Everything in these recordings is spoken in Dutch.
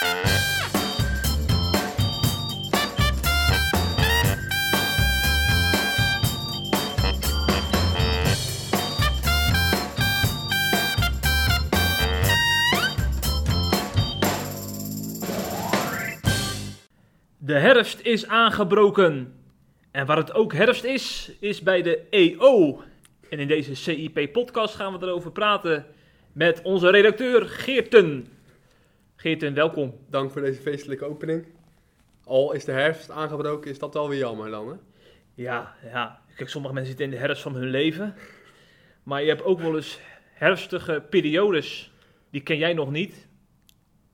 De herfst is aangebroken. En waar het ook herfst is, is bij de EO. En in deze CIP-podcast gaan we erover praten met onze redacteur Geerten. Geerten, welkom. Dank voor deze feestelijke opening. Al is de herfst aangebroken, is dat wel weer jammer dan, hè? Ja, ja. Kijk, sommige mensen zitten in de herfst van hun leven. Maar je hebt ook wel eens herfstige periodes. Die ken jij nog niet.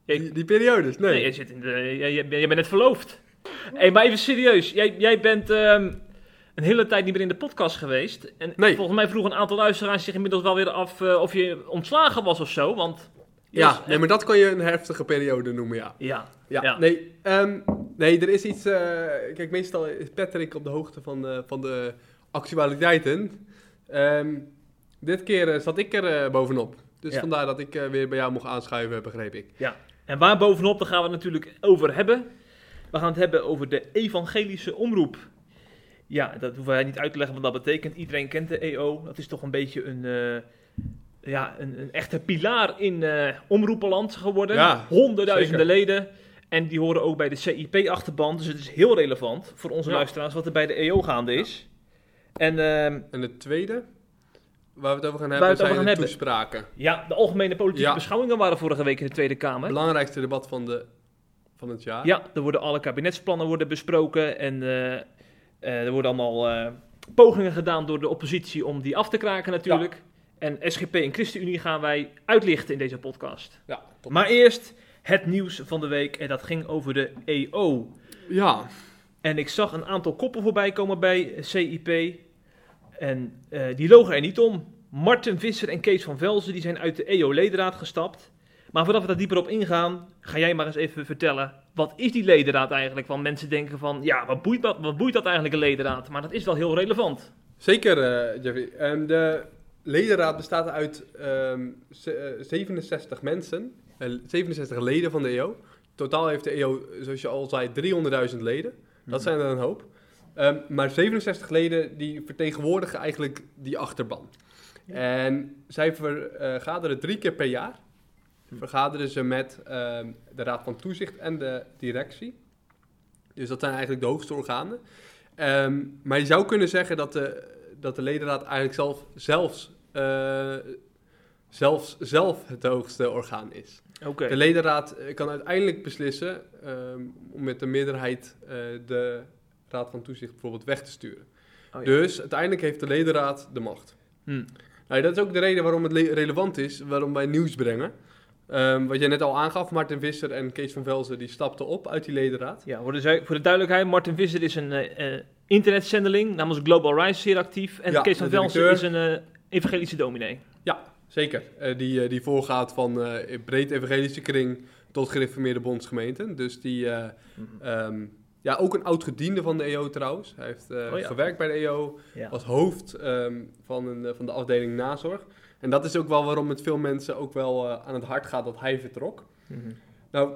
Die, die periodes, nee. Nee, jij, zit in de, jij, jij, jij bent net verloofd. Hé, maar even serieus. Jij, jij bent ehm, een hele tijd niet meer in de podcast geweest. En Nee. volgens mij vroegen een aantal luisteraars zich inmiddels wel weer af eh, of je ontslagen was of zo. Want ja, Yes, nee, maar dat kan je een herfstige periode noemen, ja. ja, Ja, Ja. Nee, ehm, nee, er is iets... eh, kijk, meestal is Patrick op de hoogte van, eh, van de actualiteiten. Ehm, dit keer eh, zat ik er eh, bovenop. Dus Ja. vandaar dat ik eh, weer bij jou mocht aanschuiven, begreep ik. En waar bovenop, daar gaan we het natuurlijk over hebben. We gaan het hebben over de evangelische omroep. Ja, dat hoeven wij niet uit te leggen wat dat betekent. Iedereen kent de EO. Dat is toch een beetje een, eh, ja, een, een echte pilaar in eh omroepenland geworden. Ja, Honderdduizenden zeker. leden. En die horen ook bij de CIP-achterban. Dus het is heel relevant voor onze Ja. luisteraars wat er bij de EO gaande is. En ehm, En het tweede, waar we het over gaan hebben, het zijn gaan de hebben. toespraken. ja, de algemene politieke Ja. beschouwingen waren vorige week in de Tweede Kamer. Het belangrijkste debat van, de, van het jaar. Ja, er worden alle kabinetsplannen worden besproken en eh, eh, er worden allemaal pogingen gedaan door de oppositie om die af te kraken natuurlijk. En SGP en ChristenUnie gaan wij uitlichten in deze podcast. Ja, top. Maar eerst het nieuws van de week en dat ging over de EO. ja, En ik zag een aantal koppen voorbij komen bij CIP en eh, die logen er niet om. Martin Visser en Kees van Velzen die zijn uit de EO-ledenraad gestapt. Maar voordat we daar dieper op ingaan, ga jij maar eens even vertellen. Wat is die ledenraad eigenlijk? Want mensen denken van, ja, wat boeit dat, wat boeit dat eigenlijk een ledenraad? Maar dat is wel heel relevant. Zeker, eh, Jeffrey. Ehm, de ledenraad bestaat uit ehm, ze- eh, 67 mensen, eh, 67 leden van de EO. Totaal heeft de EO, zoals je al zei, 300.000 leden. Dat zijn er een hoop. Ehm, maar 67 leden die vertegenwoordigen eigenlijk die achterban. En zij vergaderen drie keer per jaar. Vergaderen ze met ehm, de Raad van Toezicht en de directie. Dus dat zijn eigenlijk de hoogste organen. Maar je zou kunnen zeggen dat de, dat de ledenraad eigenlijk zelf, zelfs, eh, zelfs zelf het hoogste orgaan is. De ledenraad eh, kan uiteindelijk beslissen ehm, om met de meerderheid eh, de Raad van Toezicht bijvoorbeeld weg te sturen. Oh, ja. Dus uiteindelijk heeft de ledenraad de macht. Hm. Nou, dat is ook de reden waarom het le- relevant is, waarom wij nieuws brengen. Ehm, wat jij net al aangaf, Martin Visser en Kees van Velzen die stapten op uit die ledenraad. Ja, voor de, voor de duidelijkheid, Martin Visser is een eh, internetzendeling namens Global Rise zeer actief. En Ja, Kees van de Velsen is een evangelische dominee. Zeker, Eh, die, eh, die voorgaat van eh, breed evangelische kring tot gereformeerde bondsgemeenten. Dus die, eh, ehm, ja, ook een oud gediende van de EO trouwens. Hij heeft Oh ja. gewerkt bij de EO Ja. als hoofd ehm, van, een, van de afdeling nazorg. En dat is ook wel waarom het veel mensen ook wel aan het hart gaat dat hij vertrok. Mhm. Nou,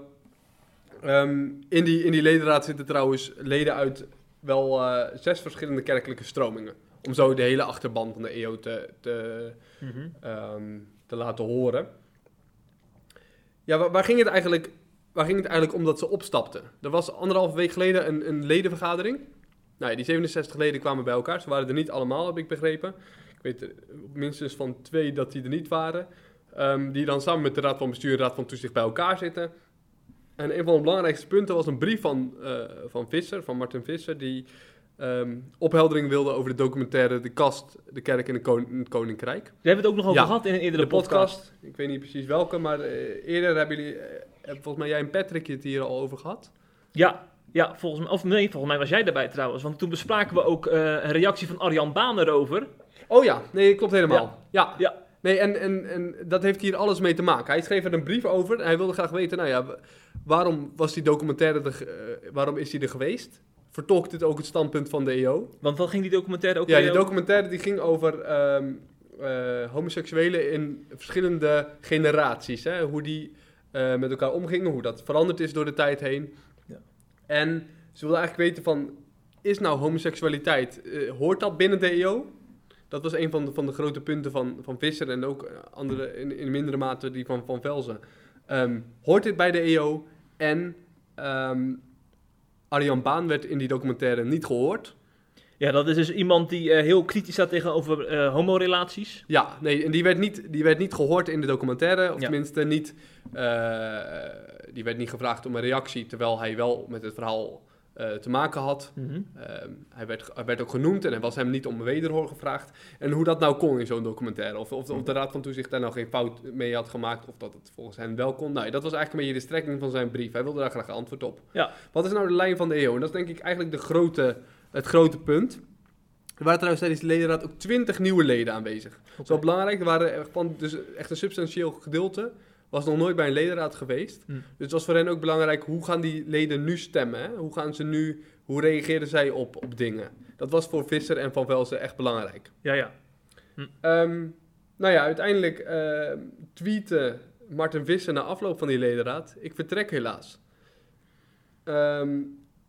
ehm, in, die, in die ledenraad zitten trouwens leden uit wel zes verschillende kerkelijke stromingen. Om zo de hele achterban van de EO te, te, Mhm. ehm, te laten horen. Ja, waar, waar ging het eigenlijk, waar ging het eigenlijk om dat ze opstapten? Er was anderhalve week geleden een, een ledenvergadering. Nou ja, die 67 leden kwamen bij elkaar. Ze waren er niet allemaal, heb ik begrepen. Ik weet er minstens van twee dat die er niet waren. Ehm, die dan samen met de Raad van Bestuur en de Raad van Toezicht bij elkaar zitten. En een van de belangrijkste punten was een brief van, eh, van Visser, van Martin Visser, die ehm, opheldering wilde over de documentaire De Kast, de Kerk in, de Kon- in het Koninkrijk. Daar hebben we het ook nog over Ja, gehad in een eerdere De podcast, ik weet niet precies welke, maar eh, eerder hebben jullie, eh, hebben volgens mij jij en Patrick het hier al over gehad. Ja, ja volgens, mij, of nee, volgens mij was jij daarbij trouwens. Want toen bespraken we ook eh, een reactie van Arjan Baan erover. Oh ja, nee, klopt helemaal. Ja. Ja. Nee, en, en, en dat heeft hier alles mee te maken. Hij schreef er een brief over en hij wilde graag weten, nou ja, wa- waarom was die documentaire, er, eh, waarom is die er geweest? Vertolkt dit ook het standpunt van de EO? Want wat ging die documentaire ook Ja, die documentaire die ging over ehm, eh, homoseksuelen in verschillende generaties. Hè? Hoe die eh, met elkaar omgingen, hoe dat veranderd is door de tijd heen. Ja. En ze wilden eigenlijk weten van, is nou homoseksualiteit, eh, hoort dat binnen de EO? Dat was een van de, van de grote punten van, van Visser en ook andere in, in mindere mate die van, van Velzen. Ehm, hoort dit bij de EO? En ehm, Arjan Baan werd in die documentaire niet gehoord. Ja, dat is dus iemand die eh, heel kritisch staat tegenover eh homorelaties. Ja, nee, en die werd niet, die werd niet gehoord in de documentaire. Of Ja. tenminste niet, eh, die werd niet gevraagd om een reactie, terwijl hij wel met het verhaal eh, te maken had. Mhm. Ehm, hij, werd, hij werd ook genoemd en er was hem niet om wederhoor gevraagd. En hoe dat nou kon in zo'n documentaire. Of, of, of de Raad van Toezicht daar nou geen fout mee had gemaakt. Of dat het volgens hen wel kon. Nou, dat was eigenlijk een beetje de strekking van zijn brief. Hij wilde daar graag antwoord op. Ja. Wat is nou de lijn van de eeuw? En dat is denk ik eigenlijk de grote, het grote punt. Er waren trouwens tijdens de ledenraad ook twintig nieuwe leden aanwezig. Dat is wel belangrijk. Er waren van, dus echt een substantieel gedeelte. Was nog nooit bij een ledenraad geweest. Hm. Dus het was voor hen ook belangrijk. Hoe gaan die leden nu stemmen? Hè? Hoe gaan ze nu... Hoe reageren zij op, op dingen? Dat was voor Visser en Van Velzen echt belangrijk. Ja, ja. Ehm, nou ja, uiteindelijk ehm tweette Martin Visser na afloop van die ledenraad... Ik vertrek helaas. Ehm,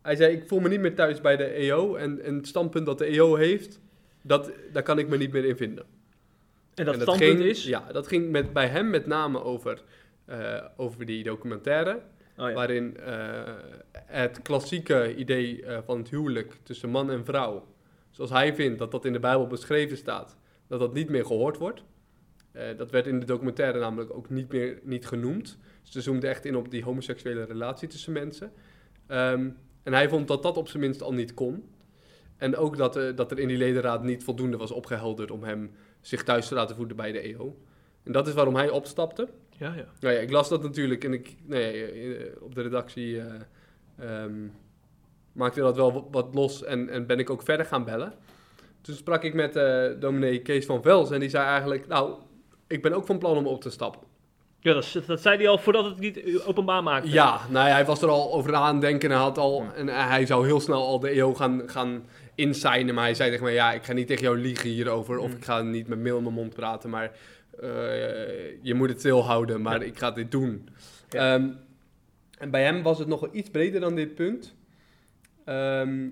hij zei, ik voel me niet meer thuis bij de EO. En, en het standpunt dat de EO heeft, dat, daar kan ik me niet meer in vinden. En dat En standpunt ging, is... Ja, dat ging met, bij hem met name over, eh, over die documentaire. Oh, ja. Waarin eh, het klassieke idee eh, van het huwelijk tussen man en vrouw, zoals hij vindt dat dat in de Bijbel beschreven staat, dat dat niet meer gehoord wordt. Dat werd in de documentaire namelijk ook niet meer niet genoemd. Ze zoomden echt in op die homoseksuele relatie tussen mensen. Ehm, en hij vond dat dat op zijn minst al niet kon. En ook dat, dat er in die ledenraad niet voldoende was opgehelderd om hem zich thuis te laten voeden bij de EO. En dat is waarom hij opstapte. ja, ja. Nou ja, ik las dat natuurlijk en ik, nee, eh, op de redactie eh, ehm, maakte dat wel wat- los en, en ben ik ook verder gaan bellen. Toen sprak ik met eh dominee Kees van Vels en die zei eigenlijk, nou, ik ben ook van plan om op te stappen. Ja, dat, dat zei hij al voordat het niet openbaar maakte. Ja, nou ja, hij was er al over aan denken en, hij had al, en hij zou heel snel al de EO gaan, gaan insignen. Maar hij zei tegen mij, ja, ik ga niet tegen jou liegen hierover. Of Mm. ik ga niet met mail in mijn mond praten, maar eh, je moet het stilhouden. Maar Ja. ik ga dit doen. Ja. Ehm, en bij hem was het nog wel iets breder dan dit punt. Ehm,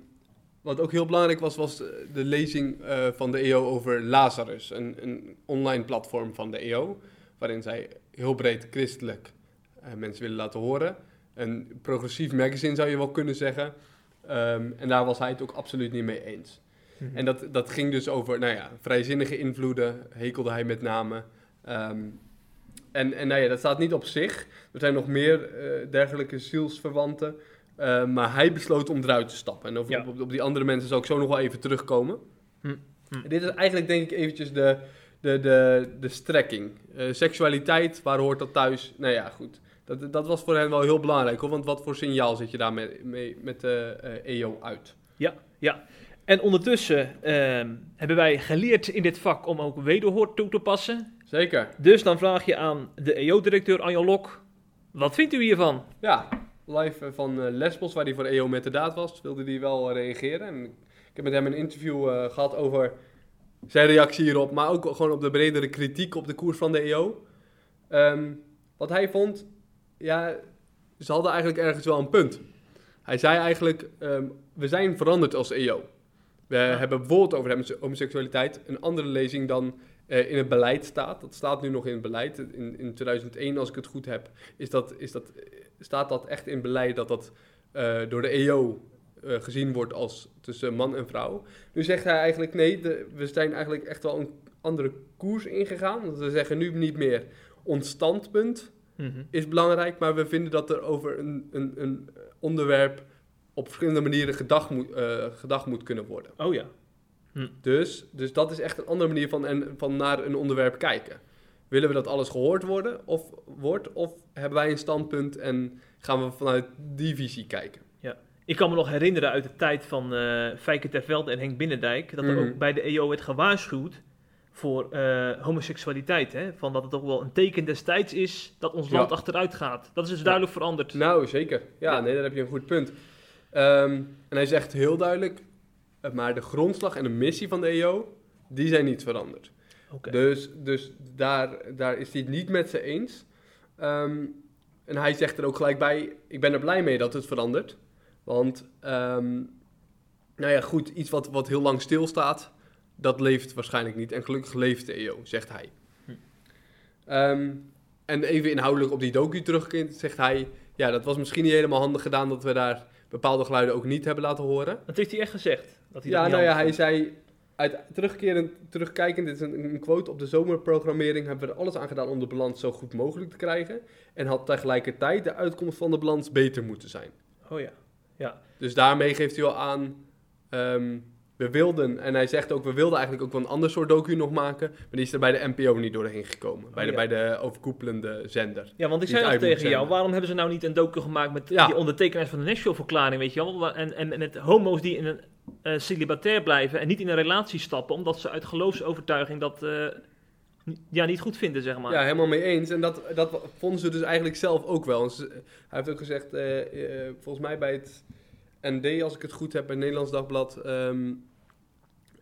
wat ook heel belangrijk was, was de lezing eh, van de EO over Lazarus. Een, een online platform van de EO, waarin zij heel breed christelijk eh, mensen willen laten horen. Een progressief magazine zou je wel kunnen zeggen. Ehm, en daar was hij het ook absoluut niet mee eens. Mhm. En dat, dat ging dus over, nou ja, vrijzinnige invloeden, hekelde hij met name. Ehm, en, en nou ja, dat staat niet op zich. Er zijn nog meer eh, dergelijke zielsverwanten. Eh, maar hij besloot om eruit te stappen. En over, Ja. op, op, die andere mensen zal ik zo nog wel even terugkomen. Hm, hm. Dit is eigenlijk denk ik eventjes de, de, de, de strekking. Eh, seksualiteit, waar hoort dat thuis? Nou ja, goed. Dat, dat was voor hen wel heel belangrijk. Hoor, want wat voor signaal zit je daar mee, mee, met de eh, EO uit? Ja, ja. En ondertussen ehm, hebben wij geleerd in dit vak om ook wederhoor toe te passen. Zeker. Dus dan vraag je aan de EO-directeur Anjan Lok, wat vindt u hiervan? Ja, live eh, van Lesbos, waar hij voor EO met de daad was, wilde hij wel reageren. En ik heb met hem een interview eh, gehad over zijn reactie hierop, maar ook gewoon op de bredere kritiek op de koers van de EO. Ehm, wat hij vond, ja, ze hadden eigenlijk ergens wel een punt. Hij zei eigenlijk, ehm, we zijn veranderd als EO. We hebben bijvoorbeeld over homoseksualiteit een andere lezing dan eh, in het beleid staat. Dat staat nu nog in het beleid. In, in 2001, als ik het goed heb, is dat, is dat, staat dat echt in beleid dat dat eh, door de EO eh, gezien wordt als tussen man en vrouw. Nu zegt hij eigenlijk nee, de- we zijn eigenlijk echt wel een andere koers ingegaan. Want we zeggen nu niet meer ons standpunt Mhm. is belangrijk, maar we vinden dat er over een, een, een onderwerp op verschillende manieren gedacht moet, eh, gedacht moet kunnen worden. Oh ja. Dus, dus dat is echt een andere manier van, en, van naar een onderwerp kijken. Willen we dat alles gehoord worden of, wordt, of hebben wij een standpunt en gaan we vanuit die visie kijken? Ik kan me nog herinneren uit de tijd van eh Fijke Tervelde en Henk Binnendijk, dat er Mhm. ook bij de EO werd gewaarschuwd voor eh, homoseksualiteit. Hè? Van dat het toch wel een teken destijds is dat ons Ja. land achteruit gaat. Dat is dus duidelijk veranderd. Nou, zeker. Ja, Ja. nee, daar heb je een goed punt. Ehm, en hij zegt heel duidelijk, eh, maar de grondslag en de missie van de EO, die zijn niet veranderd. Dus, dus daar, daar is hij het niet met ze eens. Ehm, en hij zegt er ook gelijk bij, ik ben er blij mee dat het verandert. Want, ehm, nou ja, goed, iets wat, wat heel lang stilstaat, dat leeft waarschijnlijk niet. En gelukkig leeft de EO, zegt hij. Hm. Ehm, en even inhoudelijk op die docu teruggekeerd, zegt hij... Ja, dat was misschien niet helemaal handig gedaan dat we daar bepaalde geluiden ook niet hebben laten horen. Dat heeft hij echt gezegd. Dat hij Ja, dat nou ja, hij zei... Uit terugkerend, terugkijkend, dit is een, een quote op de zomerprogrammering... hebben we er alles aan gedaan om de balans zo goed mogelijk te krijgen. En had tegelijkertijd de uitkomst van de balans beter moeten zijn. Oh ja. Dus daarmee geeft hij al aan... ehm, we wilden, en hij zegt ook... we wilden eigenlijk ook wel een ander soort docu nog maken... maar die is er bij de NPO niet doorheen gekomen. bij, de, ja. bij de overkoepelende zender. Ja, want ik zei nog moet tegen jou, waarom hebben ze nou niet een docu gemaakt met Ja. die ondertekenaars van de Nashville-verklaring, weet je wel? En, en, en met homo's die in een eh, celibatair blijven en niet in een relatie stappen, omdat ze uit geloofsovertuiging dat eh, ja, niet goed vinden, zeg maar. Ja, helemaal mee eens. En dat, dat vonden ze dus eigenlijk zelf ook wel. Hij heeft ook gezegd, eh, eh, volgens mij bij het ND, als ik het goed heb, bij het Nederlands Dagblad... ehm,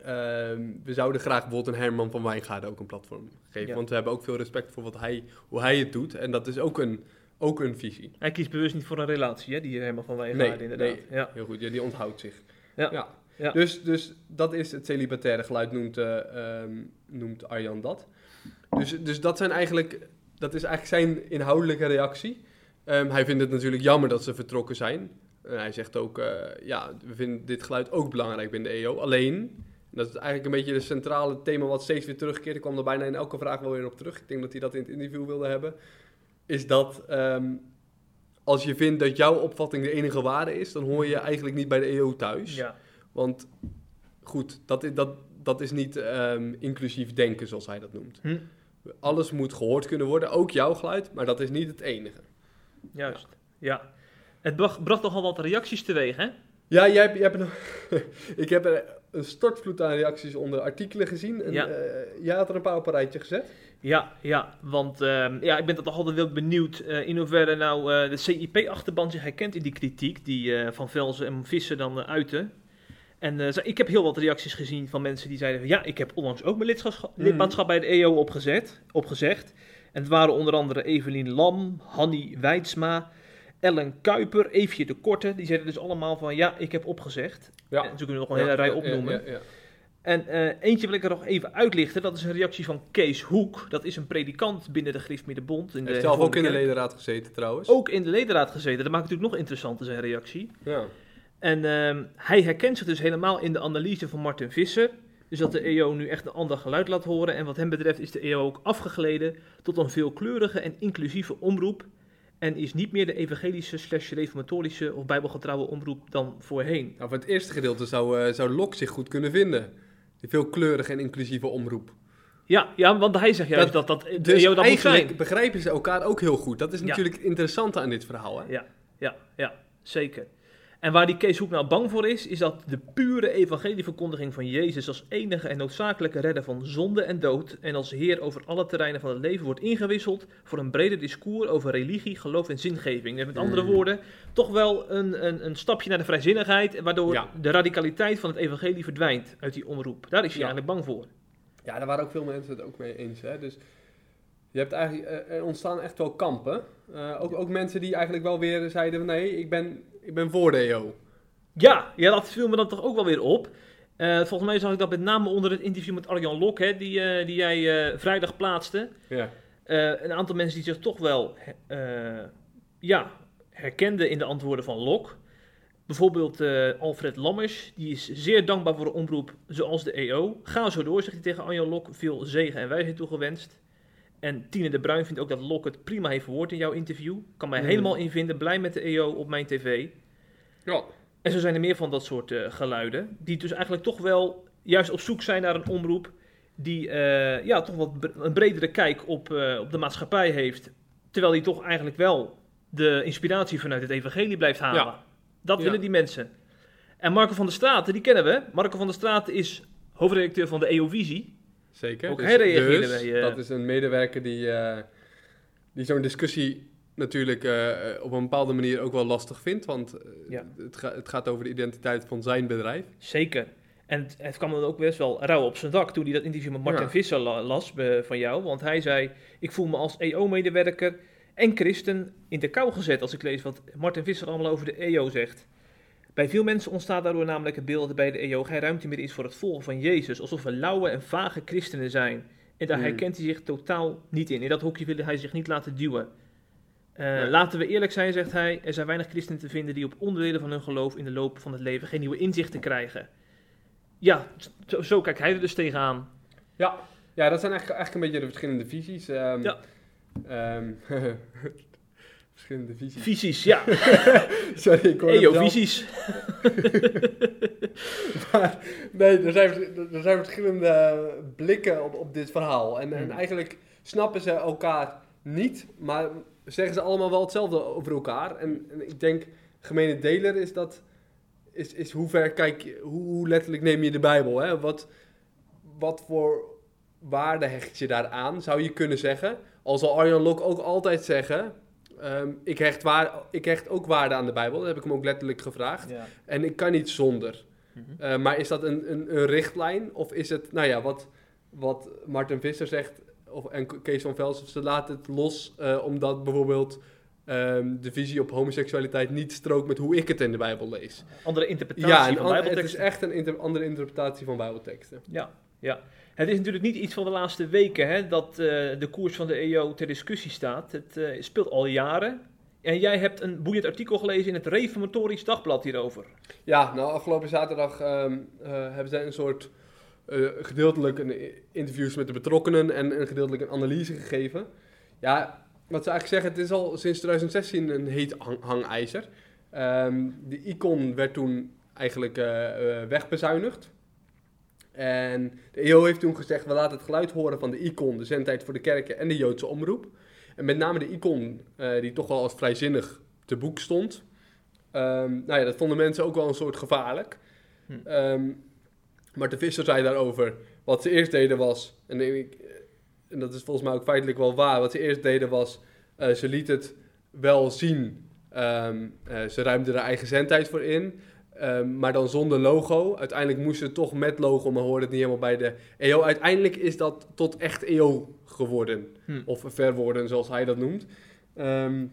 ehm, we zouden graag bijvoorbeeld een Herman van Wijngaarden ook een platform geven. Ja. want we hebben ook veel respect voor wat hij, hoe hij het doet. En dat is ook een, ook een visie. Hij kiest bewust niet voor een relatie, hè, die helemaal van Nee, Wijngaarden inderdaad. nee. Ja. Heel goed, ja, die onthoudt zich. Ja. Ja. Dus, dus dat is het celibataire geluid, noemt, eh, ehm, noemt Arjan dat. Dus, dus dat, zijn eigenlijk, dat is eigenlijk zijn inhoudelijke reactie. Ehm, hij vindt het natuurlijk jammer dat ze vertrokken zijn. En hij zegt ook, eh, ja, we vinden dit geluid ook belangrijk binnen de EO. Alleen, dat is eigenlijk een beetje het centrale thema wat steeds weer terugkeert. Ik kwam er bijna in elke vraag wel weer op terug. Ik denk dat hij dat in het interview wilde hebben. Is dat ehm, als je vindt dat jouw opvatting de enige waarde is, dan hoor je eigenlijk niet bij de EO thuis. Ja. Want goed, dat, is- dat, dat is niet ehm, inclusief denken zoals hij dat noemt. Hm, Alles moet gehoord kunnen worden, ook jouw geluid, maar dat is niet het enige. juist. Ja. Het bracht, bracht nogal wat reacties teweeg, hè? Ja, jij, hebt- jij hebt nog, ik heb een stortvloed aan reacties onder artikelen gezien. En, Ja. eh, jij had er een paar op een rijtje gezet. Ja, ja, want ehm, ja, ik ben toch altijd wel benieuwd eh, in hoeverre nou eh, de CIP-achterban zich herkent in die kritiek die Van Velzen en Visser dan uiten. En eh, ik heb heel wat reacties gezien van mensen die zeiden van, ja, ik heb onlangs ook mijn lidmaatschap, Mhm. lidmaatschap bij de EO opgezet, opgezegd. En het waren onder andere Evelien Lam, Hanny Weidsma, Ellen Kuiper, Eefje de Korte. Die zeiden dus allemaal van, ja, ik heb opgezegd. Ja. En zo kunnen we nog een hele rij opnoemen. ja. En eh, eentje wil ik er nog even uitlichten. Dat is een reactie van Kees Hoek. Dat is een predikant binnen de Griffmiddenbond. Hij heeft zelf ook in de ledenraad gezeten trouwens. Ook in de ledenraad gezeten. Dat maakt natuurlijk nog interessanter, zijn reactie. Ja. En ehm, hij herkent zich dus helemaal in de analyse van Martin Visser. Dus dat de EO nu echt een ander geluid laat horen. En wat hem betreft is de EO ook afgegleden tot een veelkleurige en inclusieve omroep. En is niet meer de evangelische slash reformatorische of bijbelgetrouwe omroep dan voorheen. Nou, voor het eerste gedeelte zou, eh zou Lok zich goed kunnen vinden. Die veelkleurige en inclusieve omroep. Ja, ja want hij zegt juist Dat- dat, dat, de Dus EO dat moet eigenlijk zijn. begrijpen ze elkaar ook heel goed. Dat is Ja. natuurlijk het interessante aan dit verhaal. Hè? Ja, ja, ja, zeker. En waar die Kees Hoek nou bang voor is, is dat de pure evangelieverkondiging van Jezus als enige en noodzakelijke redder van zonde en dood en als Heer over alle terreinen van het leven wordt ingewisseld voor een breder discours over religie, geloof en zingeving. Dus met andere Mm. woorden, toch wel een, een, een stapje naar de vrijzinnigheid, waardoor Ja. de radicaliteit van het evangelie verdwijnt uit die omroep. Daar is hij Ja. eigenlijk bang voor. Ja, daar waren ook veel mensen het ook mee eens. Hè? Dus je hebt eigenlijk, eh, er ontstaan echt wel kampen. Eh, ook, ook mensen die eigenlijk wel weer zeiden: nee, ik ben, ik ben voor de EO. Ja, ja, dat viel me dan toch ook wel weer op. Eh, volgens mij zag ik dat met name onder het interview met Arjan Lok, hè, die, die jij vrijdag plaatste. Ja. Een aantal mensen die zich toch wel ja, herkenden in de antwoorden van Lok. Bijvoorbeeld Alfred Lammers, die is zeer dankbaar voor een omroep zoals de EO. Ga zo door, zegt hij tegen Arjan Lok. Veel zegen en wijsheid toegewenst. En Tine de Bruin vindt ook dat Lok het prima heeft verwoord in jouw interview. Kan mij Mm. helemaal invinden, blij met de EO op mijn tv. Ja. En zo zijn er meer van dat soort eh, geluiden. Die dus eigenlijk toch wel juist op zoek zijn naar een omroep. Die eh, ja, toch wat een bredere kijk op, eh, op de maatschappij heeft. Terwijl die toch eigenlijk wel de inspiratie vanuit het evangelie blijft halen. Ja. Dat Ja. willen die mensen. En Marco van der Straten, die kennen we. Marco van der Straten is hoofdredacteur van de EO-visie. Zeker. Ook dus, hij reageerde dus bij, eh, dat is een medewerker die, eh, die zo'n discussie natuurlijk eh, op een bepaalde manier ook wel lastig vindt. Want Ja. het, ga- het gaat over de identiteit van zijn bedrijf. Zeker. En het, het kwam dan ook best wel rauw op zijn dak toen hij dat interview met Martin Ja. Visser la- las van jou. Want hij zei, ik voel me als EO-medewerker en christen in de kou gezet, als ik lees wat Martin Visser allemaal over de EO zegt. Bij veel mensen ontstaat daardoor namelijk het beeld dat bij de EO geen ruimte meer is voor het volgen van Jezus, alsof we lauwe en vage christenen zijn. En daar Hmm. herkent hij zich totaal niet in. In dat hokje wil hij zich niet laten duwen. Eh, Nee. Laten we eerlijk zijn, zegt hij, er zijn weinig christenen te vinden die op onderdelen van hun geloof in de loop van het leven geen nieuwe inzichten krijgen. Ja, zo, zo kijkt hij er dus tegenaan. Ja, ja dat zijn eigenlijk, eigenlijk een beetje de verschillende visies. ehm, Ja. ehm, verschillende visies. Visies, ja. Sorry, ik hoor het zelf. EO-visies. Maar nee, er zijn, er zijn verschillende blikken op, op dit verhaal. En, en Hmm. eigenlijk snappen ze elkaar niet, maar zeggen ze allemaal wel hetzelfde over elkaar. En, en ik denk, gemene deler is dat, is, is hoe ver kijk hoe, hoe letterlijk neem je de Bijbel? Hè? Wat, wat voor waarde hecht je daaraan, zou je kunnen zeggen. Al zal Arjan Lok ook altijd zeggen, ehm, ik, hecht waar, ik hecht ook waarde aan de Bijbel. Dat heb ik hem ook letterlijk gevraagd. Ja. En ik kan niet zonder. Mhm. Eh, maar is dat een, een, een richtlijn? Of is het, nou ja, wat, wat Martin Visser zegt, of, en Kees van Vels, of ze laten het los eh, omdat bijvoorbeeld ehm, de visie op homoseksualiteit niet strookt met hoe ik het in de Bijbel lees. Andere interpretatie Ja, van an- het is bijbelteksten. echt een inter- andere interpretatie van Bijbelteksten. Ja, ja. Het is natuurlijk niet iets van de laatste weken hè, dat eh, de koers van de EO ter discussie staat. Het eh, speelt al jaren. En jij hebt een boeiend artikel gelezen in het Reformatorisch Dagblad hierover. Ja, nou, afgelopen zaterdag ehm, eh, hebben zij een soort gedeeltelijk een interviews met de betrokkenen en een gedeeltelijk een analyse gegeven. Ja, wat ze eigenlijk zeggen, het is al sinds 2016 een heet hang- hangijzer. Ehm, de icon werd toen eigenlijk wegbezuinigd. En de EO heeft toen gezegd, we laten het geluid horen van de icon, de zendtijd voor de kerken en de Joodse omroep. En met name de icon, eh, die toch wel als vrijzinnig te boek stond. Ehm, nou ja, dat vonden mensen ook wel een soort gevaarlijk. Hm. Ehm, maar de Visser zei daarover, wat ze eerst deden was, en, ik, en dat is volgens mij ook feitelijk wel waar, wat ze eerst deden was, eh, ze liet het wel zien. Ehm, eh, ze ruimden er eigen zendtijd voor in, ehm, maar dan zonder logo. Uiteindelijk moesten ze toch met logo, maar hoorde het niet helemaal bij de EO. Uiteindelijk is dat tot echt EO geworden. Hm. Of verworden, zoals hij dat noemt. Ehm,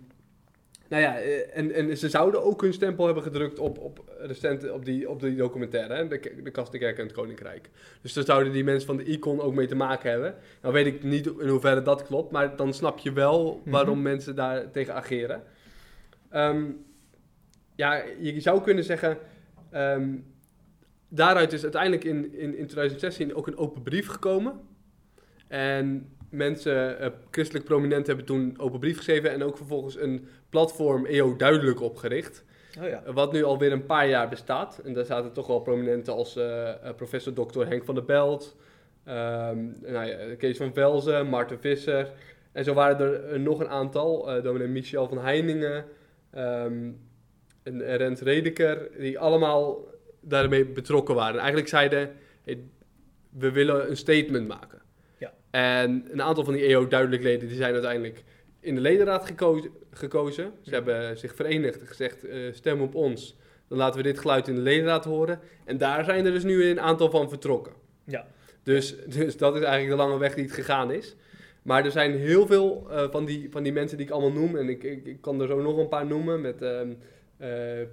nou ja, eh, en, en ze zouden ook hun stempel hebben gedrukt op, op, recent, op, die, op die documentaire, hè? De, de Kast, de Kerk en het Koninkrijk. Dus daar zouden die mensen van de Icon ook mee te maken hebben. Nou weet ik niet in hoeverre dat klopt, maar dan snap je wel waarom Mhm. mensen daar tegen ageren. Ehm, ja, je zou kunnen zeggen, ehm, daaruit is uiteindelijk in, in, in 2016 ook een open brief gekomen. En mensen, eh, christelijk prominenten, hebben toen een open brief geschreven en ook vervolgens een platform EO duidelijk opgericht. Oh ja. Wat nu alweer een paar jaar bestaat. En daar zaten toch wel prominenten als eh, eh, professor Dr. Henk van der Belt, ehm, nou ja, Kees van Velzen, Maarten Visser. En zo waren er nog een aantal, eh dominee Michel van Heiningen ehm, en, en Rens Redeker, die allemaal daarmee betrokken waren. En eigenlijk zeiden, hey, we willen een statement maken. Ja. En een aantal van die EO-duidelijk leden, die zijn uiteindelijk in de ledenraad gekozen. gekozen. Ze Ja. hebben zich verenigd en gezegd, eh, stem op ons. Dan laten we dit geluid in de ledenraad horen. En daar zijn er dus nu een aantal van vertrokken. Ja. Dus, dus dat is eigenlijk de lange weg die het gegaan is. Maar er zijn heel veel eh, van, die, van die mensen die ik allemaal noem. En ik, ik, ik kan er zo nog een paar noemen. Met ehm eh,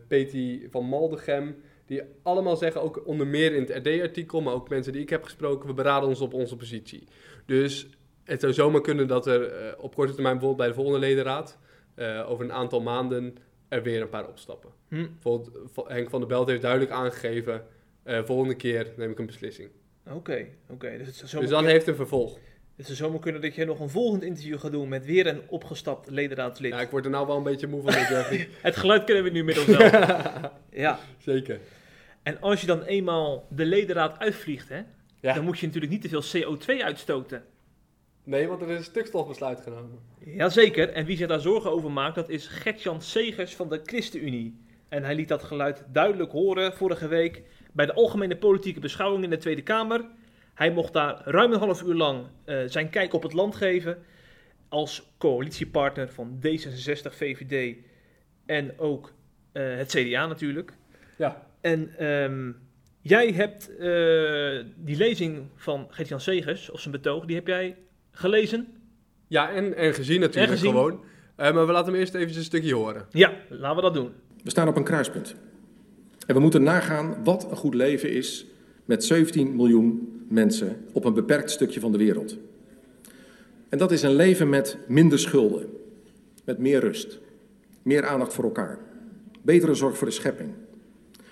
Peti van Maldegem. Die allemaal zeggen, ook onder meer in het RD-artikel. Maar ook mensen die ik heb gesproken. We beraden ons op onze positie. Dus het zou zomaar kunnen dat er eh, op korte termijn bijvoorbeeld bij de volgende ledenraad. eh, over een aantal maanden er weer een paar opstappen. Hm. Bijvoorbeeld Henk van der Belt heeft duidelijk aangegeven. eh, volgende keer neem ik een beslissing. Oké, oké. Dus Dus dat heeft een vervolg. Het zou zomaar kunnen dat je nog een volgend interview gaat doen met weer een opgestapt ledenraadslid. Ja, ik word er nou wel een beetje moe van. dit. Het geluid kennen we nu inmiddels wel. ja. Zeker. En als je dan eenmaal de ledenraad uitvliegt, hè, Ja. dan moet je natuurlijk niet te veel CO2 uitstoten. Nee, want er is een stikstofbesluit genomen. Jazeker, en wie zich daar zorgen over maakt, dat is Gertjan Segers van de ChristenUnie. En hij liet dat geluid duidelijk horen vorige week bij de algemene politieke beschouwing in de Tweede Kamer. Hij mocht daar ruim een half uur lang eh, zijn kijk op het land geven. Als coalitiepartner van D66, VVD en ook eh, het CDA natuurlijk. Ja. En ehm, jij hebt eh, die lezing van Gertjan Segers, of zijn betoog, die heb jij gelezen. Ja, en, en gezien natuurlijk En gezien. gewoon. Eh, maar we laten hem eerst even een stukje horen. Ja, laten we dat doen. We staan op een kruispunt. En we moeten nagaan wat een goed leven is met 17 miljoen mensen op een beperkt stukje van de wereld. En dat is een leven met minder schulden, met meer rust, meer aandacht voor elkaar, betere zorg voor de schepping,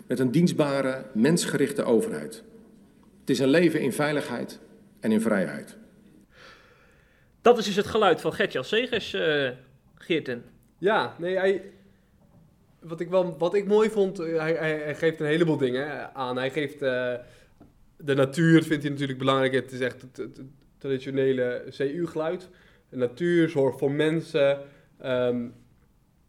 met een dienstbare, mensgerichte overheid. Het is een leven in veiligheid en in vrijheid. Dat is dus het geluid van Gertjan Segers, uh, Geerten. Ja, nee, hij, wat, ik wel, wat ik mooi vond, hij, hij, hij geeft een heleboel dingen aan. Hij geeft uh, de natuur, vindt hij natuurlijk belangrijk. Het is echt het, traditionele CU-geluid. De natuur, zorg voor mensen. Um,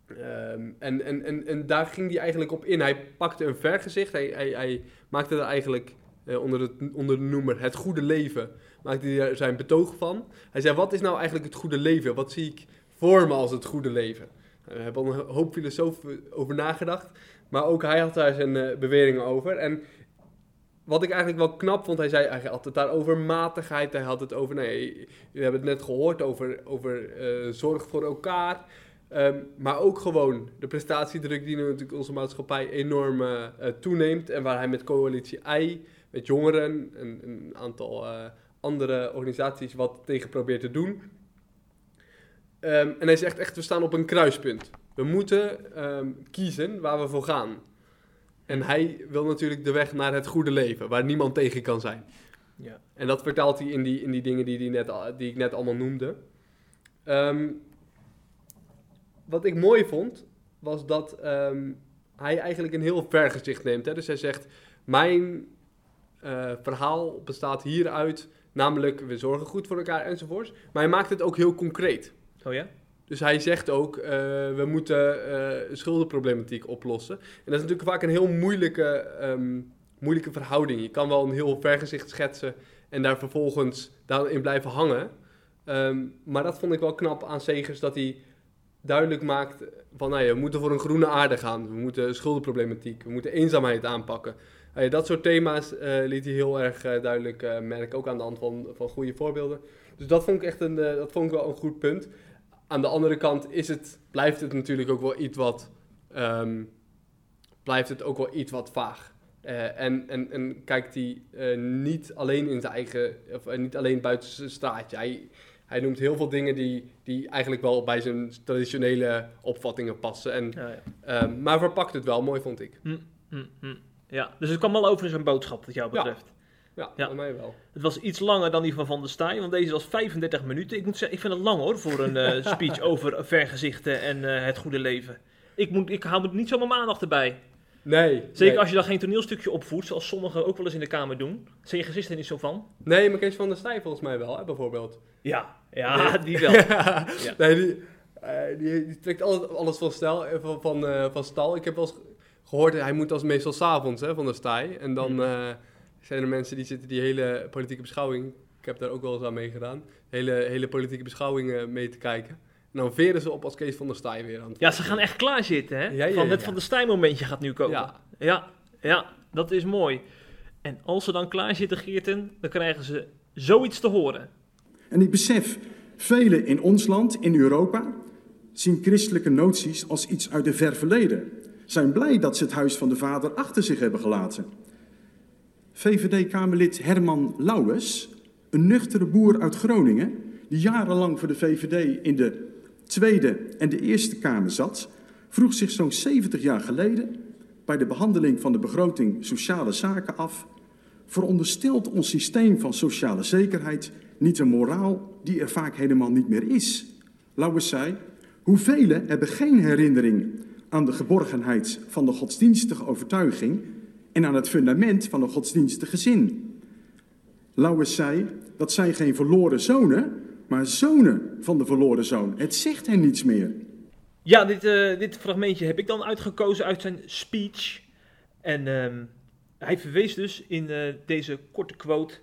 um, en, en, en, en daar ging hij eigenlijk op in. Hij pakte een vergezicht. Hij, hij, hij maakte er eigenlijk uh, onder, het, onder de noemer het goede leven. Maakte hij er zijn betoog van. Hij zei: Wat is nou eigenlijk het goede leven? Wat zie ik voor me als het goede leven? We hebben al een hoop filosofen over nagedacht. Maar ook hij had daar zijn uh, beweringen over. En wat ik eigenlijk wel knap vond, hij zei had het daar over matigheid. Hij had het over, nee, we hebben het net gehoord, over, over uh, zorg voor elkaar. Um, maar ook gewoon de prestatiedruk die nu natuurlijk onze maatschappij enorm uh, toeneemt. En waar hij met coalitie I, met jongeren en een aantal andere organisaties wat tegen probeert te doen. Um, en hij zegt echt, we staan op een kruispunt. We moeten um, kiezen waar we voor gaan. En hij wil natuurlijk de weg naar het goede leven, waar niemand tegen kan zijn. Ja. En dat vertaalt hij in die, in die dingen die, die, net, die ik net allemaal noemde. Um, wat ik mooi vond, was dat um, hij eigenlijk een heel vergezicht neemt. Hè? Dus hij zegt, mijn uh, verhaal bestaat hieruit, namelijk we zorgen goed voor elkaar enzovoorts. Maar hij maakt het ook heel concreet. Oh ja? Dus hij zegt ook, uh, we moeten uh, schuldenproblematiek oplossen. En dat is natuurlijk vaak een heel moeilijke, um, moeilijke verhouding. Je kan wel een heel vergezicht schetsen en daar vervolgens daarin blijven hangen. Um, maar dat vond ik wel knap aan Segers, dat hij duidelijk maakt van, nou ja, we moeten voor een groene aarde gaan. We moeten schuldenproblematiek, we moeten eenzaamheid aanpakken. Uh, dat soort thema's liet hij heel erg duidelijk merken, ook aan de hand van, van goede voorbeelden. Dus dat vond ik echt een, dat vond ik wel een goed punt aan de andere kant is het, blijft het natuurlijk ook wel iets wat, um, blijft het ook wel iets wat vaag. Uh, en, en, en kijkt hij uh, niet alleen in zijn eigen, of uh, niet alleen buiten zijn straatje. Hij, hij noemt heel veel dingen die, die eigenlijk wel bij zijn traditionele opvattingen passen. En, ja, ja. Um, maar verpakt het wel mooi, vond ik. Hm, hm, hm. Ja, dus het kwam wel over zijn boodschap, wat jou betreft. Ja. Ja, bij mij wel. Het was iets langer dan die van Van der Staaij, want deze was 35 minuten. Ik moet zeggen, ik vind het lang hoor, voor een uh, speech over vergezichten en uh, het goede leven. Ik, moet, ik hou niet zomaar mijn aandacht erbij. Nee. Zeker nee. als je dan geen toneelstukje opvoert, zoals sommigen ook wel eens in de Kamer doen. Zijn je gezicht er niet zo van? Nee, maar Kees van der Staaij volgens mij wel, hè, bijvoorbeeld. Ja, ja, nee. die wel. ja. ja. Nee, die, uh, die, die, trekt alles, alles van, stel, van, van, van stal. Ik heb wel eens gehoord, hij moet als meestal s'avonds van der Staaij. En dan... Hmm zijn er mensen die zitten die hele politieke beschouwing, ik heb daar ook wel eens aan meegedaan, hele, hele politieke beschouwingen mee te kijken. En dan veren ze op als Kees van der Staaij weer aan het Ja, ze gaan echt klaar zitten, hè? Ja, ja, van het ja. Van der Staaij momentje gaat nu komen. Ja. ja, ja, dat is mooi. En als ze dan klaar zitten, Geerten, dan krijgen ze zoiets te horen. En ik besef, velen in ons land, in Europa, zien christelijke noties als iets uit de ver verleden. Zijn blij dat ze het huis van de vader achter zich hebben gelaten. VVD-Kamerlid Herman Lauwers, een nuchtere boer uit Groningen, die jarenlang voor de VVD in de Tweede en de Eerste Kamer zat, vroeg zich zo'n 70 jaar geleden bij de behandeling van de begroting Sociale Zaken af: veronderstelt ons systeem van sociale zekerheid niet een moraal die er vaak helemaal niet meer is? Lauwers zei: Hoeveel hebben geen herinnering aan de geborgenheid van de godsdienstige overtuiging en aan het fundament van een godsdienstig gezin. Lauwers zei, dat zijn geen verloren zonen, maar zonen van de verloren zoon. Het zegt hen niets meer. Ja, dit, uh, dit fragmentje heb ik dan uitgekozen uit zijn speech. En uh, hij verwees dus in uh, deze korte quote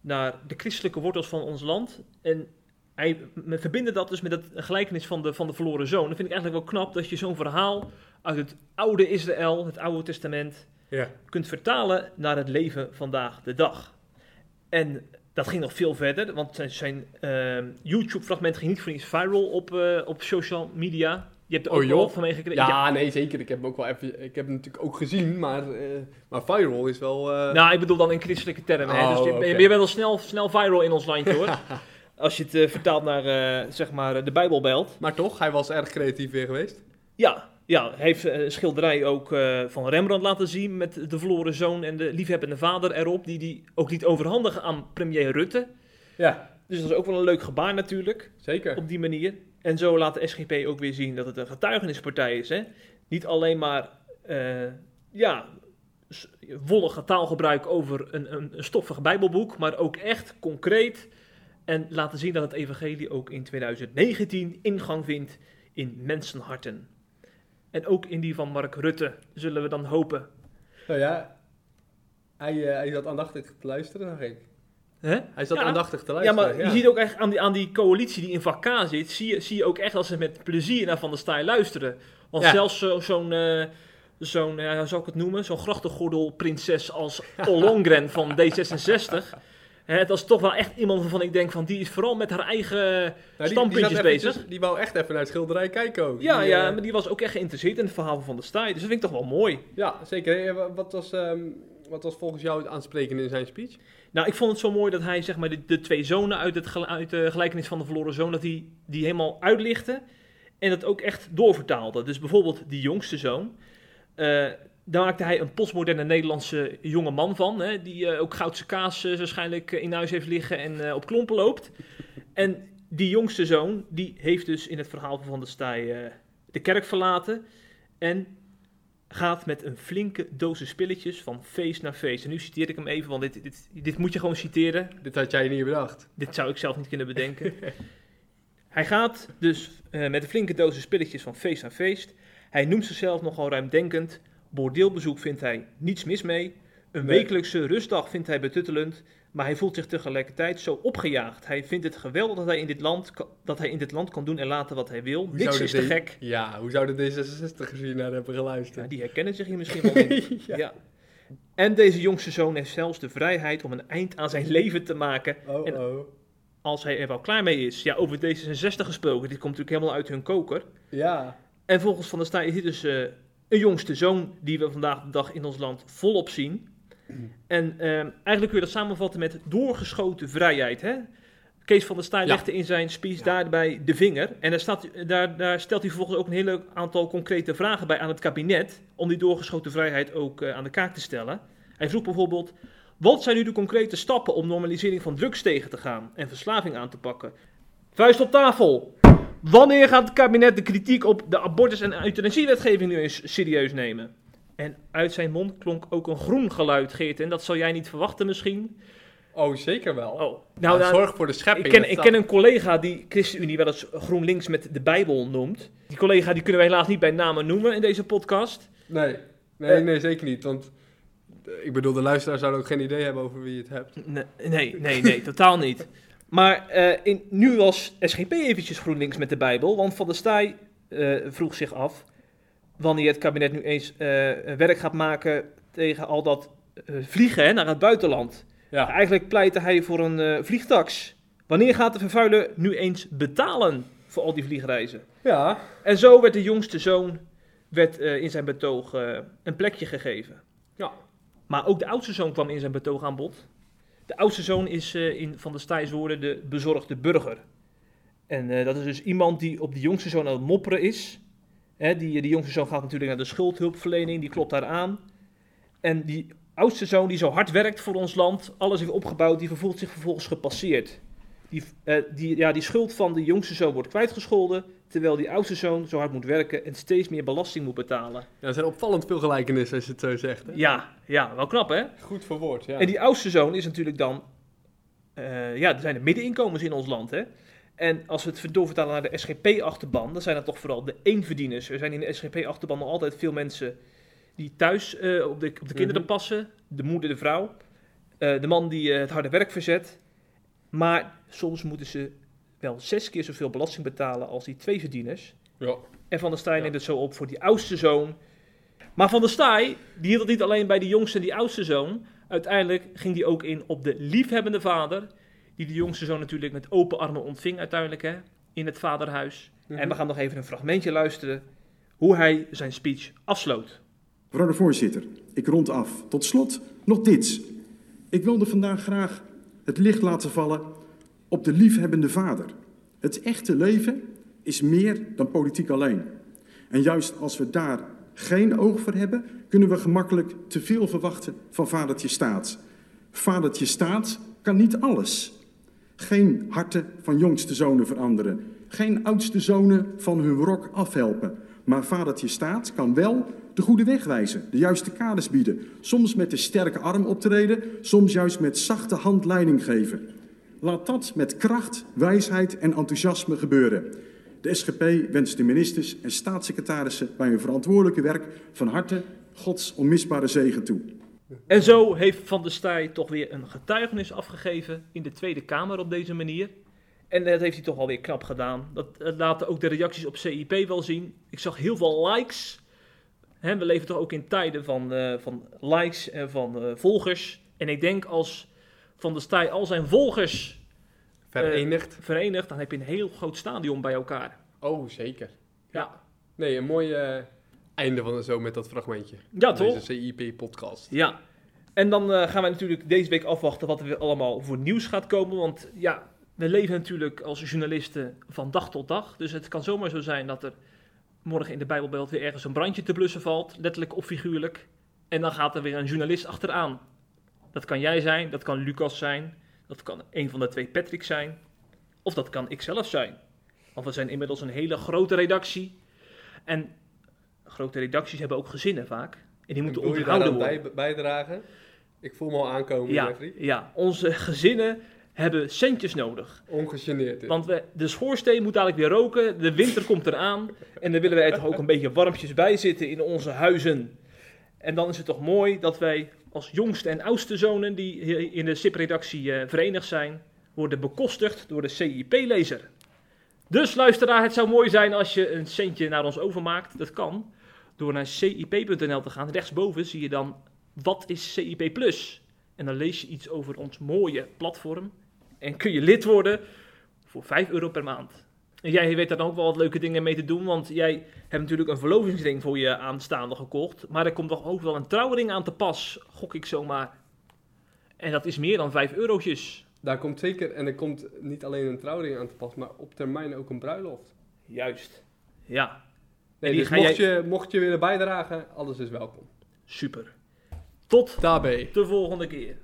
naar de christelijke wortels van ons land. En hij verbindt dat dus met het gelijkenis van de, van de verloren zoon. Dat vind ik eigenlijk wel knap dat je zo'n verhaal uit het oude Israël, het oude testament, ja. kunt vertalen naar het leven vandaag de dag. En dat ging nog veel verder, want zijn, zijn ehm, YouTube-fragment ging niet voor niets viral op, eh, op social media. Je hebt er Oh, ook wel van meegekregen. Ja, nee, zeker. Ik heb hem ook wel even... Ik heb hem natuurlijk ook gezien, maar, eh, maar viral is wel... eh, Nou, ik bedoel dan in christelijke termen. hè. Oh, Dus je, je bent wel snel, snel viral in ons landje hoor. Als je het vertaalt naar zeg maar de Bijbelbelt. Maar toch, hij was erg creatief weer geweest. Ja, ja, heeft eh, een schilderij ook eh, van Rembrandt laten zien met de verloren zoon en de liefhebbende vader erop, die hij ook liet overhandigen aan premier Rutte. Ja, Dus dat is ook wel een leuk gebaar natuurlijk, zeker. op die manier. En zo laat de SGP ook weer zien dat het een getuigenispartij is. Hè? Niet alleen maar eh, ja, wollige taalgebruik over een, een, een stoffig bijbelboek, maar ook echt concreet. En laten zien dat het evangelie ook in 2019 ingang vindt in mensenharten. En ook in die van Mark Rutte, zullen we dan hopen. Nou ja, hij, eh, hij zat aandachtig te luisteren, zag ik. Hij zat Ja. aandachtig te Ja, luisteren. maar je ziet ook echt aan die, aan die coalitie die in vak K zit, zie je, zie je ook echt dat ze met plezier naar Van der Staaij luisteren. Want Ja. zelfs zo- zo'n, eh, zo'n, ja, hoe zou ik het noemen, zo'n grachtengordelprinses als Ollongren van D66. Hè, dat is toch wel echt iemand waarvan ik denk van, die is vooral met haar eigen Nou, die- standpuntjes die bezig. eventjes- Die wou echt even naar het schilderij kijken ook. Ja, Die, ja, eh, maar die was ook echt geïnteresseerd in het verhaal van der Staaij. Dus dat vind ik toch wel mooi. ja, zeker. Eh, wa- Wat was, ehm, wat was volgens jou het aansprekende in zijn speech? Nou, ik vond het zo mooi dat hij zeg maar, de, de twee zonen uit, het, uit de gelijkenis van de verloren zoon, dat hij die helemaal uitlichtte en dat ook echt doorvertaalde. Dus bijvoorbeeld die jongste zoon, eh, daar maakte hij een postmoderne Nederlandse jonge man van, hè, die eh, ook goudse kaas eh, waarschijnlijk eh, in huis heeft liggen en op klompen loopt. En die jongste zoon, die heeft dus in het verhaal van Van der Staaij de kerk verlaten en gaat met een flinke dosis spilletjes van feest naar feest. En nu citeer ik hem even, want dit, dit, dit moet je gewoon citeren. Dit had jij niet bedacht. Dit zou ik zelf niet kunnen bedenken. Hij gaat dus met een flinke dosis spilletjes van feest naar feest. Hij noemt zichzelf nogal ruimdenkend. Bordeelbezoek vindt hij niets mis mee. Een Nee. wekelijkse rustdag vindt hij betuttelend. Maar hij voelt zich tegelijkertijd zo opgejaagd. Hij vindt het geweldig dat hij in dit land, dat hij in dit land kan doen en laten wat hij wil. Hoe Niks zou is te gek. Ja, hoe zouden D66 gezien naar hebben Ja, geluisterd? die herkennen zich hier misschien wel in. Ja. ja. En deze jongste zoon heeft zelfs de vrijheid om een eind aan zijn leven te maken Oh, En- oh. als hij er wel klaar mee is. Ja, over D66 gesproken, dit komt natuurlijk helemaal uit hun koker. Ja. En volgens Van der Staaij is dit dus eh, een jongste zoon die we vandaag de dag in ons land volop zien. En eh, eigenlijk kun je dat samenvatten met doorgeschoten vrijheid. Hè? Kees van der Staaij Ja. legde in zijn speech Ja. daarbij de vinger. En daar, staat, daar, daar stelt hij vervolgens ook een hele aantal concrete vragen bij aan het kabinet. Om die doorgeschoten vrijheid ook eh, aan de kaak te stellen. Hij vroeg bijvoorbeeld: wat zijn nu de concrete stappen om normalisering van drugs tegen te gaan en verslaving aan te pakken? Vuist op tafel. Wanneer gaat het kabinet de kritiek op de abortus- en euthanasiewetgeving nu eens serieus nemen? En uit zijn mond klonk ook een groen geluid, Geert. En dat zou jij niet verwachten misschien. Oh, zeker wel. Oh, nou, zorg voor de schepping. ik, ken, ik ken een collega die ChristenUnie wel eens GroenLinks met de Bijbel noemt. Die collega die kunnen we helaas niet bij namen noemen in deze podcast. Nee, nee, Eh. nee, zeker niet. Want eh, ik bedoel, de luisteraar zou ook geen idee hebben over wie je het hebt. Nee, nee, nee, nee totaal niet. Maar eh, in, nu was SGP eventjes GroenLinks met de Bijbel, want Van der Staaij eh, vroeg zich af wanneer het kabinet nu eens eh, werk gaat maken tegen al dat vliegen hè, naar het buitenland. Ja. Eigenlijk pleitte hij voor een vliegtax. Wanneer gaat de vervuiler nu eens betalen voor al die vliegreizen? Ja. En zo werd de jongste zoon werd, in zijn betoog een plekje gegeven. Ja. Maar ook de oudste zoon kwam in zijn betoog aan bod. De oudste zoon is eh, in Van der Staaijs woorden de bezorgde burger. En eh, dat is dus iemand die op de jongste zoon aan het mopperen is. Hè, die, die jongste zoon gaat natuurlijk naar de schuldhulpverlening, die klopt daar aan. En die oudste zoon die zo hard werkt voor ons land, alles heeft opgebouwd, die vervoelt zich vervolgens gepasseerd. Die, eh, die, ja, die schuld van de jongste zoon wordt kwijtgescholden, terwijl die oudste zoon zo hard moet werken en steeds meer belasting moet betalen. ja, er zijn opvallend veel gelijkenissen als je het zo zegt. Hè? Ja, ja, wel knap hè? Goed verwoord, ja. En die oudste zoon is natuurlijk dan... eh, ja, er zijn de middeninkomens in ons land, hè. En als we het doorvertalen naar de SGP-achterban, dan zijn dat toch vooral de eenverdieners. Er zijn in de SGP-achterban nog altijd veel mensen die thuis eh, op, de, op de kinderen Mhm. passen. De moeder, de vrouw. Eh, de man die het harde werk verzet. Maar soms moeten ze wel zes keer zoveel belasting betalen als die twee verdieners. Ja. En Van der Staaij Ja. neemt het zo op voor die oudste zoon. Maar Van der Staaij, die hield het niet alleen bij die jongste en die oudste zoon. Uiteindelijk ging hij ook in op de liefhebbende vader. die de jongste zoon natuurlijk met open armen ontving uiteindelijk hè, in het vaderhuis. Mhm. En we gaan nog even een fragmentje luisteren hoe hij zijn speech afsloot. Mevrouw de voorzitter, ik rond af. Tot slot nog dit. Ik wilde vandaag graag het licht laten vallen op de liefhebbende vader. Het echte leven is meer dan politiek alleen. En juist als we daar geen oog voor hebben, kunnen we gemakkelijk te veel verwachten van vadertje staat. Vadertje staat kan niet alles. Geen harten van jongste zonen veranderen. Geen oudste zonen van hun rok afhelpen. Maar vadertje staat kan wel de goede weg wijzen, de juiste kaders bieden. Soms met de sterke arm optreden, soms juist met zachte hand leiding geven. Laat dat met kracht, wijsheid en enthousiasme gebeuren. De SGP wenst de ministers en staatssecretarissen bij hun verantwoordelijke werk van harte Gods onmisbare zegen toe. En zo heeft Van der Staaij toch weer een getuigenis afgegeven in de Tweede Kamer op deze manier. En dat heeft hij toch alweer knap gedaan. Dat, laten ook de reacties op CIP wel zien. Ik zag heel veel likes. We leven toch ook in tijden van, eh, van likes en van eh, volgers. En ik denk als Van der Staaij al zijn volgers Verenigd. verenigt, dan heb je een heel groot stadion bij elkaar. oh, zeker. Ja, Nee, een mooi eh, einde van de zo met dat fragmentje. ja toch? Deze CIP-podcast. Ja. En dan eh, gaan we natuurlijk deze week afwachten wat er weer allemaal voor nieuws gaat komen. Want ja, we leven natuurlijk als journalisten van dag tot dag. Dus het kan zomaar zo zijn dat er morgen in de Bijbelbelt weer ergens een brandje te blussen valt. Letterlijk of figuurlijk. En dan gaat er weer een journalist achteraan. Dat kan jij zijn, dat kan Lucas zijn. Dat kan een van de twee Patrick zijn. Of dat kan ik zelf zijn. Want we zijn inmiddels een hele grote redactie. En grote redacties hebben ook gezinnen vaak. En die moeten onderhouden worden. bij, bijdragen? Ik voel me al aankomen, Ja, Jeffrey. ja, onze gezinnen hebben centjes nodig. Ongegeneerd. dit. Want we, de schoorsteen moet dadelijk weer roken, de winter komt eraan. En dan willen wij er toch ook een beetje warmpjes bij zitten in onze huizen. En dan is het toch mooi dat wij als jongste en oudste zonen die in de SIP-redactie eh, verenigd zijn, worden bekostigd door de CIP-lezer. Dus luisteraar, het zou mooi zijn als je een centje naar ons overmaakt. Dat kan door naar cip.nl te gaan. Rechtsboven zie je dan wat is CIP Plus. En dan lees je iets over ons mooie platform. En kun je lid worden voor 5 euro per maand. Jij weet daar dan ook wel wat leuke dingen mee te doen, want jij hebt natuurlijk een verlovingsring voor je aanstaande gekocht. Maar er komt toch ook wel een trouwring aan te pas, gok ik zomaar. En dat is meer dan 5 eurotjes. Daar komt zeker, en er komt niet alleen een trouwring aan te pas, maar op termijn ook een bruiloft. Juist, ja. Nee, dus mocht, je, mocht je willen bijdragen, alles is welkom. Super. Tot Daarbij. de volgende keer.